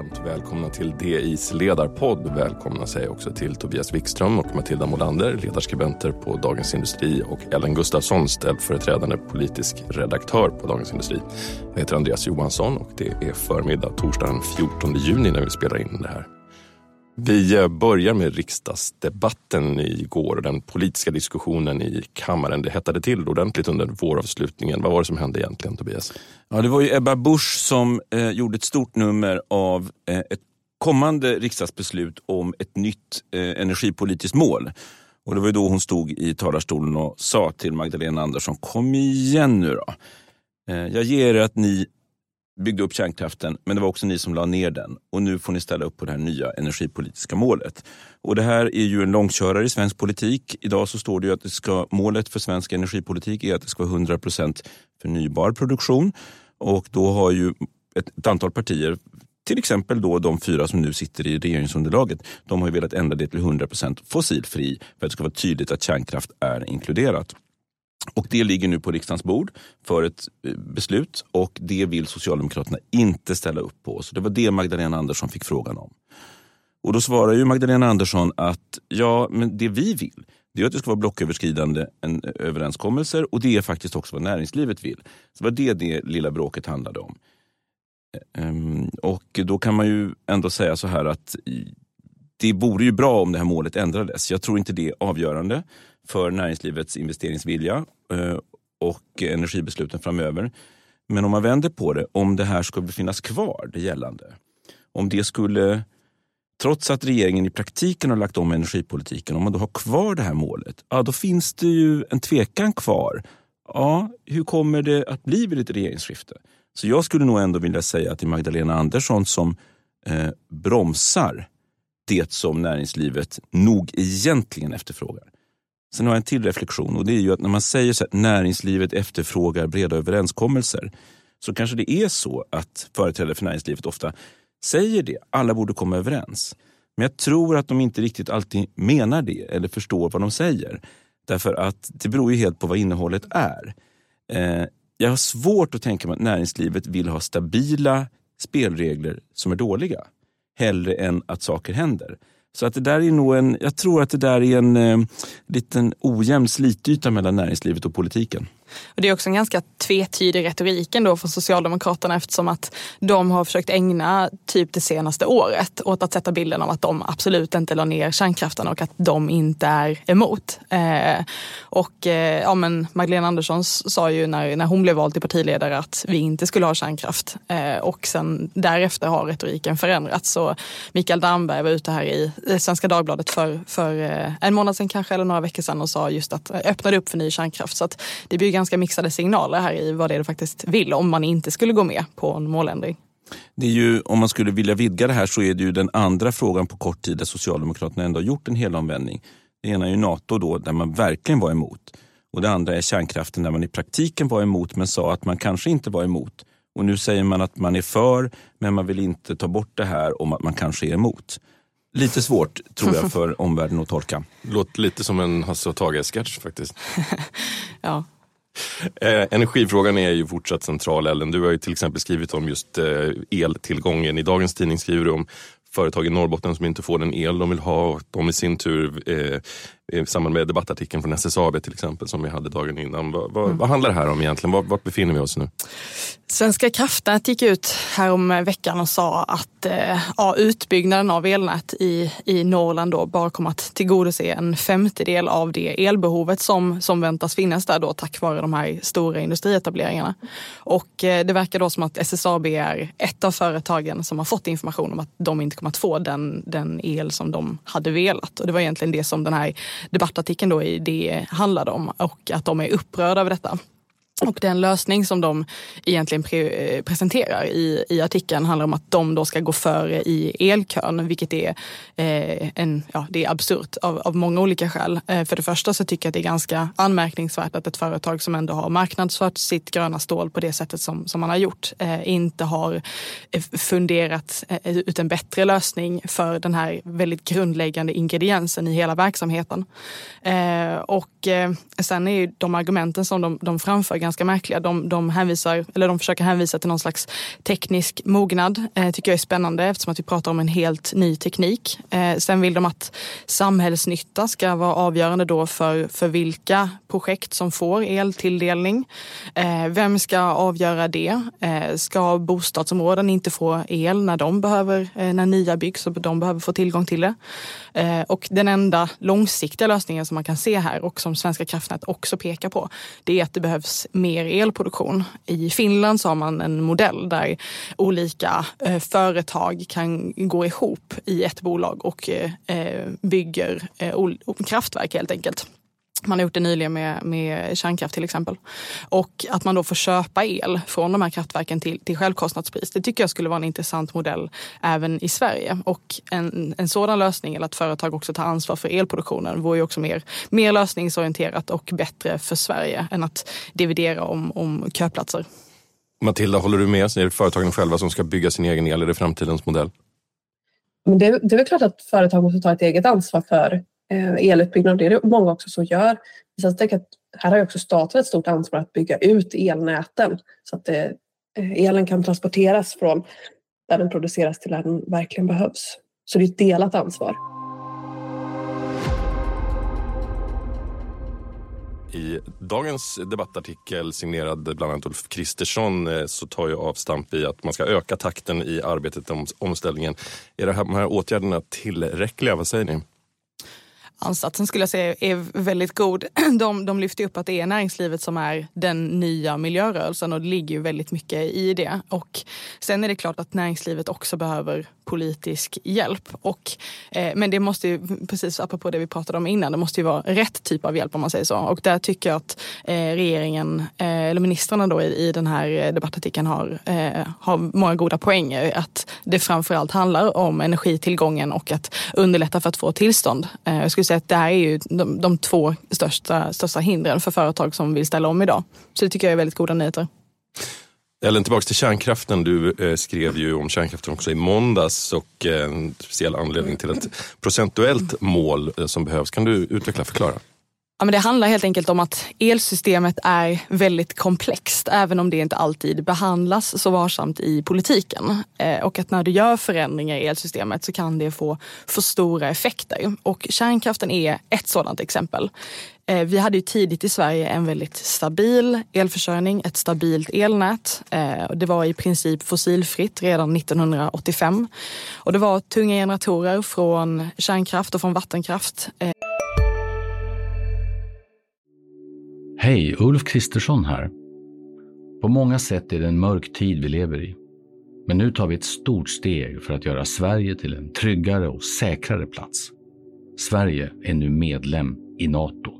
varmt välkomna till DIs ledarpodd. Välkomna säger jag också till Tobias Wikström och Matilda Molander, ledarskribenter på Dagens Industri och Ellen Gustafsson, ställföreträdande politisk redaktör på Dagens Industri. Jag heter Andreas Johansson och det är förmiddag torsdagen 14 juni när vi spelar in det här. Vi eh, börjar med riksdagsdebatten igår och den politiska diskussionen i kammaren. Det hettade till ordentligt under våravslutningen. Vad var det som hände egentligen, Tobias? Ja, det var ju Ebba Busch som eh, gjorde ett stort nummer av eh, ett kommande riksdagsbeslut om ett nytt eh, energipolitiskt mål. Och Det var då hon stod i talarstolen och sa till Magdalena Andersson, kom igen nu då. Eh, jag ger er att ni byggde upp kärnkraften, men det var också ni som la ner den. Och nu får ni ställa upp på det här nya energipolitiska målet. Och det här är ju en långkörare i svensk politik. Idag så står det ju att det ska, målet för svensk energipolitik är att det ska vara 100% förnybar produktion. Och då har ju ett, ett antal partier till exempel då de fyra som nu sitter i regeringsunderlaget, de har ju velat ändra det till 100% fossilfri för att det ska vara tydligt att kärnkraft är inkluderat. Och Det ligger nu på riksdagens bord för ett eh, beslut och det vill Socialdemokraterna inte ställa upp på. Så det var det Magdalena Andersson fick frågan om. Och Då svarar ju Magdalena Andersson att ja, men det vi vill det är att det ska vara blocköverskridande en, eh, överenskommelser och det är faktiskt också vad näringslivet vill. Så det var det det lilla bråket handlade om. Eh, ehm, och Då kan man ju ändå säga så här att det vore ju bra om det här målet ändrades. Jag tror inte det är avgörande för näringslivets investeringsvilja Eh, och energibesluten framöver. Men om man vänder på det, om det här skulle finnas kvar, det gällande. Om det skulle, trots att regeringen i praktiken har lagt om energipolitiken, om man då har kvar det här målet, ja då finns det ju en tvekan kvar. Ja, hur kommer det att bli vid ett regeringsskifte? Så jag skulle nog ändå vilja säga att det är Magdalena Andersson som eh, bromsar det som näringslivet nog egentligen efterfrågar. Sen har jag en till reflektion och det är ju att när man säger så att näringslivet efterfrågar breda överenskommelser så kanske det är så att företrädare för näringslivet ofta säger det. Alla borde komma överens. Men jag tror att de inte riktigt alltid menar det eller förstår vad de säger. Därför att det beror ju helt på vad innehållet är. Eh, jag har svårt att tänka mig att näringslivet vill ha stabila spelregler som är dåliga. Hellre än att saker händer. Så att det där är nog en, jag tror att det där är en eh, liten ojämn slityta mellan näringslivet och politiken. Och det är också en ganska tvetydig retorik ändå från Socialdemokraterna eftersom att de har försökt ägna typ det senaste året åt att sätta bilden av att de absolut inte la ner kärnkraften och att de inte är emot. Eh, och eh, ja, men Magdalena Andersson sa ju när, när hon blev vald till partiledare att vi inte skulle ha kärnkraft. Eh, och sen därefter har retoriken förändrats. Så Mikael Damberg var ute här i Svenska Dagbladet för, för eh, en månad sedan kanske eller några veckor sedan och sa just att eh, öppnade upp för ny kärnkraft. Så att det blir ganska mixade signaler här i vad det är du faktiskt vill om man inte skulle gå med på en måländring. Det är ju, om man skulle vilja vidga det här så är det ju den andra frågan på kort tid där Socialdemokraterna ändå har gjort en helomvändning. Det ena är ju NATO då, där man verkligen var emot. Och det andra är kärnkraften där man i praktiken var emot men sa att man kanske inte var emot. Och nu säger man att man är för men man vill inte ta bort det här om att man kanske är emot. Lite svårt tror jag för omvärlden att tolka. Låter lite som en Hasse och Tage-sketch faktiskt. ja. Eh, energifrågan är ju fortsatt central Ellen. Du har ju till exempel skrivit om just eh, eltillgången. I dagens tidning skriver du om företag i Norrbotten som inte får den el de vill ha. Och de i sin tur eh, i samband med debattartikeln från SSAB till exempel som vi hade dagen innan. Vad, vad, mm. vad handlar det här om egentligen? Var, vart befinner vi oss nu? Svenska kraftnät gick ut här om veckan och sa att eh, ja, utbyggnaden av elnät i, i Norrland då bara kommer att tillgodose en femtedel av det elbehovet som, som väntas finnas där då tack vare de här stora industrietableringarna. Och eh, det verkar då som att SSAB är ett av företagen som har fått information om att de inte kommer att få den, den el som de hade velat. Och det var egentligen det som den här debattartikeln då i det handlade om och att de är upprörda över detta. Och den lösning som de egentligen pre eh, presenterar i, i artikeln handlar om att de då ska gå före i elkön, vilket är, eh, en, ja, det är absurt av, av många olika skäl. Eh, för det första så tycker jag att det är ganska anmärkningsvärt att ett företag som ändå har marknadsfört sitt gröna stål på det sättet som, som man har gjort eh, inte har eh, funderat eh, ut en bättre lösning för den här väldigt grundläggande ingrediensen i hela verksamheten. Eh, och sen är ju de argumenten som de, de framför ganska märkliga. De, de, hänvisar, eller de försöker hänvisa till någon slags teknisk mognad. Eh, tycker jag är spännande eftersom att vi pratar om en helt ny teknik. Eh, sen vill de att samhällsnytta ska vara avgörande då för, för vilka projekt som får eltilldelning. Eh, vem ska avgöra det? Eh, ska bostadsområden inte få el när de behöver, eh, när nya byggs och de behöver få tillgång till det? Eh, och den enda långsiktiga lösningen som man kan se här och som Svenska kraftnät också pekar på, det är att det behövs mer elproduktion. I Finland så har man en modell där olika eh, företag kan gå ihop i ett bolag och eh, eh, bygger kraftverk helt enkelt. Man har gjort det nyligen med, med kärnkraft till exempel. Och att man då får köpa el från de här kraftverken till, till självkostnadspris. Det tycker jag skulle vara en intressant modell även i Sverige. Och en, en sådan lösning, eller att företag också tar ansvar för elproduktionen, vore ju också mer, mer lösningsorienterat och bättre för Sverige än att dividera om, om köplatser. Matilda, håller du med? Är det företagen själva som ska bygga sin egen el? Är det framtidens modell? Men det, det är väl klart att företag måste ta ett eget ansvar för Eh, elutbyggnad. Det är det många också som gör. Så jag att här har också staten ett stort ansvar att bygga ut elnäten så att det, elen kan transporteras från där den produceras till där den verkligen behövs. Så det är ett delat ansvar. I dagens debattartikel signerad bland annat Ulf Kristersson eh, så tar jag avstamp i att man ska öka takten i arbetet om omställningen. Är de här åtgärderna tillräckliga? Vad säger ni? Ansatsen skulle jag säga är väldigt god. De, de lyfter upp att det är näringslivet som är den nya miljörörelsen och det ligger ju väldigt mycket i det. Och sen är det klart att näringslivet också behöver politisk hjälp. Och, eh, men det måste ju, precis apropå det vi pratade om innan, det måste ju vara rätt typ av hjälp om man säger så. Och där tycker jag att eh, regeringen, eh, eller ministrarna då i, i den här debattartikeln har, eh, har många goda poänger. Att det framförallt handlar om energitillgången och att underlätta för att få tillstånd. Eh, jag skulle säga att det här är ju de, de två största, största hindren för företag som vill ställa om idag. Så det tycker jag är väldigt goda nyheter. Ellen, tillbaka till kärnkraften. Du eh, skrev ju om kärnkraften också i måndags och eh, en speciell anledning till ett procentuellt mål eh, som behövs. Kan du utveckla och förklara? Ja, men det handlar helt enkelt om att elsystemet är väldigt komplext även om det inte alltid behandlas så varsamt i politiken. Eh, och att när du gör förändringar i elsystemet så kan det få för stora effekter. Och kärnkraften är ett sådant exempel. Eh, vi hade ju tidigt i Sverige en väldigt stabil elförsörjning, ett stabilt elnät. Eh, det var i princip fossilfritt redan 1985. Och det var tunga generatorer från kärnkraft och från vattenkraft. Eh, Hej, Ulf Kristersson här. På många sätt är det en mörk tid vi lever i. Men nu tar vi ett stort steg för att göra Sverige till en tryggare och säkrare plats. Sverige är nu medlem i Nato.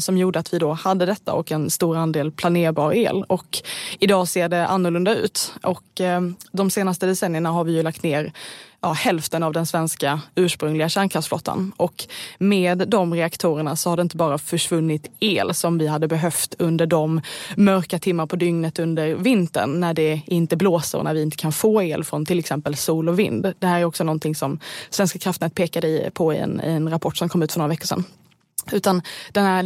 Som gjorde att vi då hade detta och en stor andel planerbar el. Och idag ser det annorlunda ut. Och eh, de senaste decennierna har vi ju lagt ner ja, hälften av den svenska ursprungliga kärnkraftsflottan. Och med de reaktorerna så har det inte bara försvunnit el som vi hade behövt under de mörka timmar på dygnet under vintern när det inte blåser och när vi inte kan få el från till exempel sol och vind. Det här är också någonting som Svenska kraftnät pekade på i en, i en rapport som kom ut för några veckor sedan. Utan den här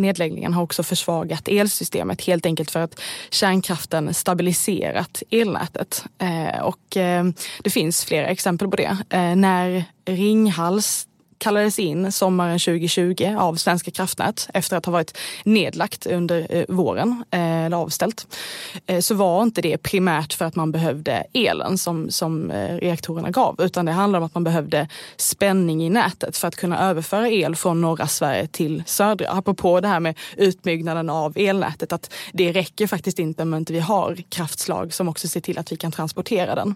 nedläggningen har också försvagat elsystemet helt enkelt för att kärnkraften stabiliserat elnätet. Eh, och eh, det finns flera exempel på det. Eh, när Ringhals kallades in sommaren 2020 av Svenska kraftnät efter att ha varit nedlagt under eh, våren, eh, eller avställt, eh, så var inte det primärt för att man behövde elen som, som reaktorerna gav, utan det handlade om att man behövde spänning i nätet för att kunna överföra el från norra Sverige till södra. Apropå det här med utbyggnaden av elnätet, att det räcker faktiskt inte om inte vi har kraftslag som också ser till att vi kan transportera den.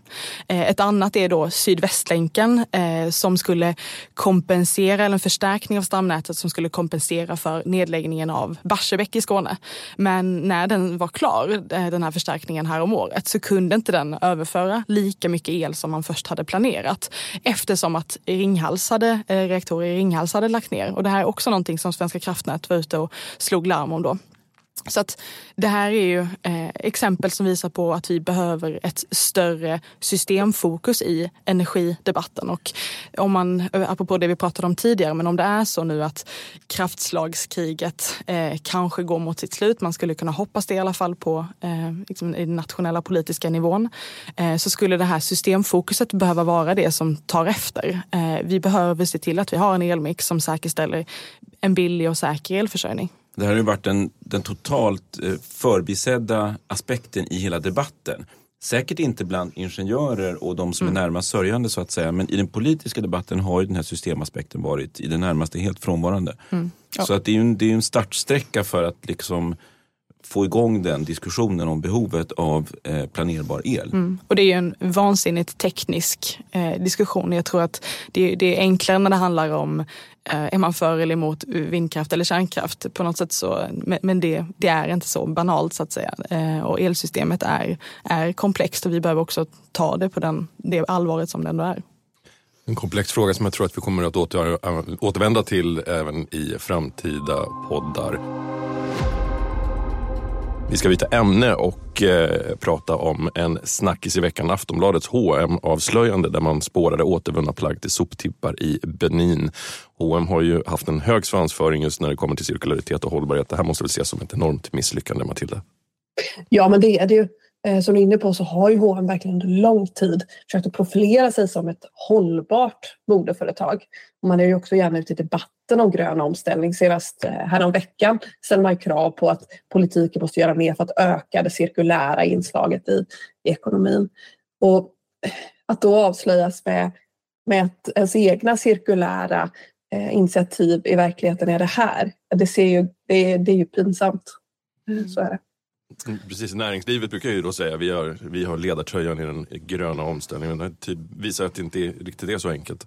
Ett annat är då Sydvästlänken som skulle kompensera kompensera, eller en förstärkning av stamnätet som skulle kompensera för nedläggningen av Barsebäck i Skåne. Men när den var klar, eh, den här förstärkningen här om året, så kunde inte den överföra lika mycket el som man först hade planerat. Eftersom att Ringhals hade, eh, reaktorer i Ringhals hade lagt ner. Och det här är också någonting som Svenska kraftnät var ute och slog larm om då. Så att det här är ju eh, exempel som visar på att vi behöver ett större systemfokus i energidebatten. Och om man, eh, apropå det vi pratade om tidigare, men om det är så nu att kraftslagskriget eh, kanske går mot sitt slut, man skulle kunna hoppas det i alla fall på eh, liksom i den nationella politiska nivån, eh, så skulle det här systemfokuset behöva vara det som tar efter. Eh, vi behöver se till att vi har en elmix som säkerställer en billig och säker elförsörjning. Det här har ju varit den, den totalt eh, förbisedda aspekten i hela debatten. Säkert inte bland ingenjörer och de som mm. är närmast sörjande så att säga. Men i den politiska debatten har ju den här systemaspekten varit i det närmaste helt frånvarande. Mm. Ja. Så att det är ju en, det är en startsträcka för att liksom få igång den diskussionen om behovet av eh, planerbar el. Mm. Och det är ju en vansinnigt teknisk eh, diskussion. Jag tror att det, det, är enklare när det handlar om eh, är man för eller emot vindkraft eller kärnkraft på något sätt så, men, men det, det, är inte så banalt så att säga. Eh, och elsystemet är, är komplext och vi behöver också ta det på den, det allvaret som det ändå är. En komplex fråga som jag tror att vi kommer att åter, återvända till även i framtida poddar. Vi ska byta ämne och eh, prata om en snackis i veckan. Aftonbladets hm avslöjande där man spårade återvunna plagg till soptippar i Benin. H&M har ju haft en hög svansföring just när det kommer till cirkularitet och hållbarhet. Det här måste väl ses som ett enormt misslyckande, Matilda? Ja, men det är det ju. Eh, som du är inne på så har ju H&M verkligen under lång tid försökt att profilera sig som ett hållbart modeföretag. Man är ju också gärna ute i debatten om grön omställning. Senast eh, häromveckan ställde man krav på att politiken måste göra mer för att öka det cirkulära inslaget i, i ekonomin. Och att då avslöjas med, med att ens egna cirkulära eh, initiativ i verkligheten är det här, det, ser ju, det, det är ju pinsamt. Mm. Så är det. Precis, näringslivet brukar ju då säga att vi har, vi har ledartröjan i den gröna omställningen. Det typ visar att det inte är, riktigt är så enkelt.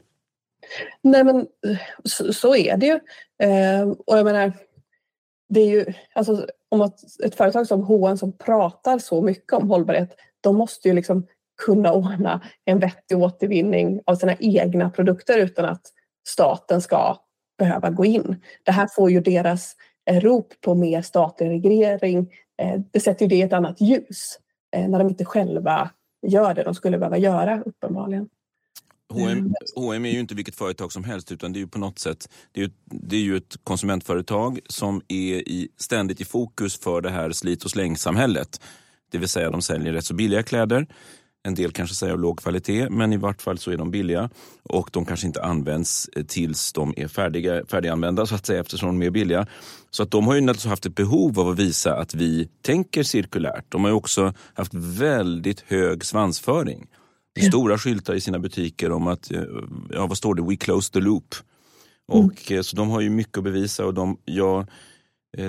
Nej men eh, så, så är det ju. Eh, och jag menar, det är ju, alltså, om att ett företag som H&M som pratar så mycket om hållbarhet, de måste ju liksom kunna ordna en vettig återvinning av sina egna produkter utan att staten ska behöva gå in. Det här får ju deras rop på mer statlig reglering det sätter ju det i ett annat ljus eh, när de inte själva gör det de skulle behöva göra uppenbarligen. H&M, H&M är ju inte vilket företag som helst utan det är ju på något sätt det är, det är ju ett konsumentföretag som är i, ständigt i fokus för det här slit och slängsamhället. Det vill säga de säljer rätt så billiga kläder en del kanske säger av låg kvalitet, men i vart fall så är de billiga och de kanske inte används eh, tills de är färdiga, färdiganvända så att säga eftersom de är billiga. Så att de har ju naturligtvis haft ett behov av att visa att vi tänker cirkulärt. De har ju också haft väldigt hög svansföring. Ja. Stora skyltar i sina butiker om att, eh, ja vad står det, we close the loop. Mm. Och, mm. Så de har ju mycket att bevisa och de, jag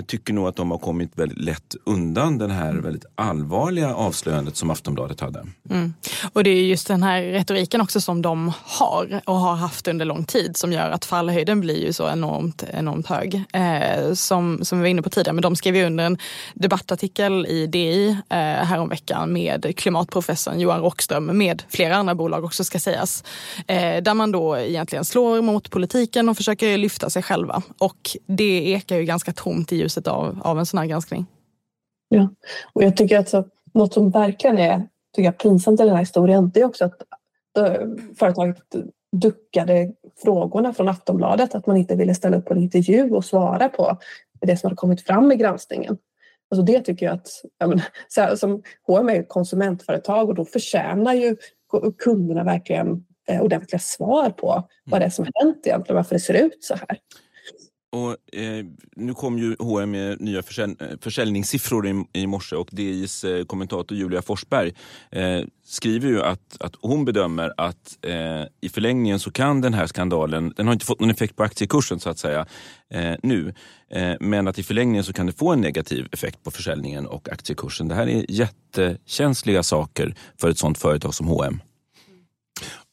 tycker nog att de har kommit väldigt lätt undan den här väldigt allvarliga avslöjandet som Aftonbladet hade. Mm. Och det är just den här retoriken också som de har och har haft under lång tid som gör att fallhöjden blir ju så enormt, enormt hög. Eh, som, som vi var inne på tidigare, men de skrev ju under en debattartikel i DI eh, häromveckan med klimatprofessorn Johan Rockström med flera andra bolag också ska sägas. Eh, där man då egentligen slår mot politiken och försöker lyfta sig själva. Och det ekar ju ganska tomt i ljuset av, av en sån här granskning. Ja, och jag tycker att så, något som verkligen är tycker jag, pinsamt i den här historien det är också att äh, företaget duckade frågorna från Aftonbladet, att man inte ville ställa upp på en intervju och svara på det som hade kommit fram i granskningen. Alltså det tycker jag att, jag här, som H&M är ett konsumentföretag och då förtjänar ju kunderna verkligen eh, ordentliga svar på vad det är som hänt egentligen, varför det ser ut så här. Och, eh, nu kom ju H&M med nya försälj eh, försäljningssiffror i, i morse och DIs eh, kommentator Julia Forsberg eh, skriver ju att, att hon bedömer att eh, i förlängningen så kan den här skandalen, den har inte fått någon effekt på aktiekursen så att säga eh, nu, eh, men att i förlängningen så kan det få en negativ effekt på försäljningen och aktiekursen. Det här är jättekänsliga saker för ett sånt företag som H&M.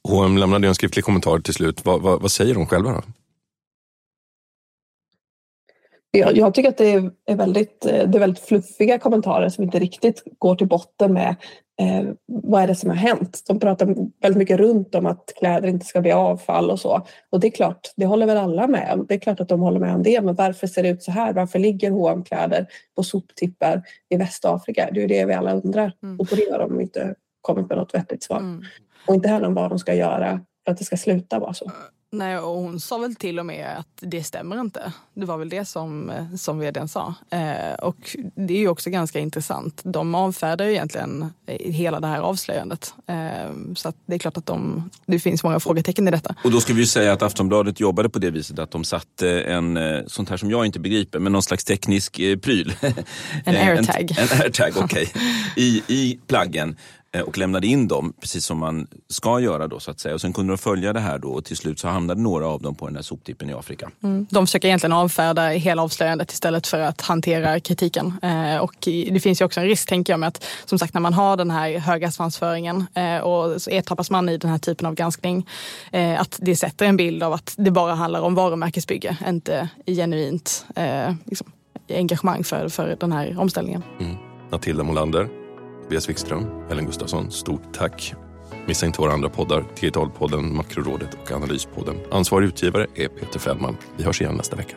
H&M lämnade en skriftlig kommentar till slut. Vad, vad, vad säger de själva då? Jag, jag, tycker att det är, väldigt, det är väldigt fluffiga kommentarer som inte riktigt går till botten med eh, vad är det som har hänt. De pratar väldigt mycket runt om att kläder inte ska bli avfall och så. Och det är klart, det håller väl alla med om. Det är klart att de håller med om det. Men varför ser det ut så här? Varför ligger hm kläder på soptippar i Västafrika? Det är det vi alla undrar. Mm. Och på det har de inte kommit med något vettigt svar. Mm. Och inte heller om vad de ska göra för att det ska sluta vara så. Nej, och hon sa väl till och med att det stämmer inte. Det var väl det som, som vdn sa. Eh, och det är ju också ganska intressant. De avfärdar ju egentligen hela det här avslöjandet. Eh, så det är klart att de, det finns många frågetecken i detta. Och då ska vi ju säga att Aftonbladet jobbade på det viset att de satte en, eh, sånt här som jag inte begriper, men någon slags teknisk eh, pryl. En airtag. en, en airtag, okej. Okay. I, I plaggen Eh, och lämnade in dem precis som man ska göra då så att säga. Och sen kunde de följa det här då och till slut så hamnade några av dem på den här soptippen i Afrika. Mm. De försöker egentligen avfärda hela avslöjandet istället för att hantera kritiken. Eh, och det finns ju också en risk tänker jag med att som sagt när man har den här höga svansföringen eh, och så ertappas man i den här typen av granskning eh, att det sätter en bild av att det bara handlar om varumärkesbygge, inte genuint eh, liksom, engagemang för, för den här omställningen. Mm. Matilda Molander, Tobias Wikström, Ellen Gustafsson, stort tack. Missa inte våra andra poddar, Digitalpodden, Makrorådet och Analyspodden. Ansvarig utgivare är Peter Fällman. Vi hörs igen nästa vecka.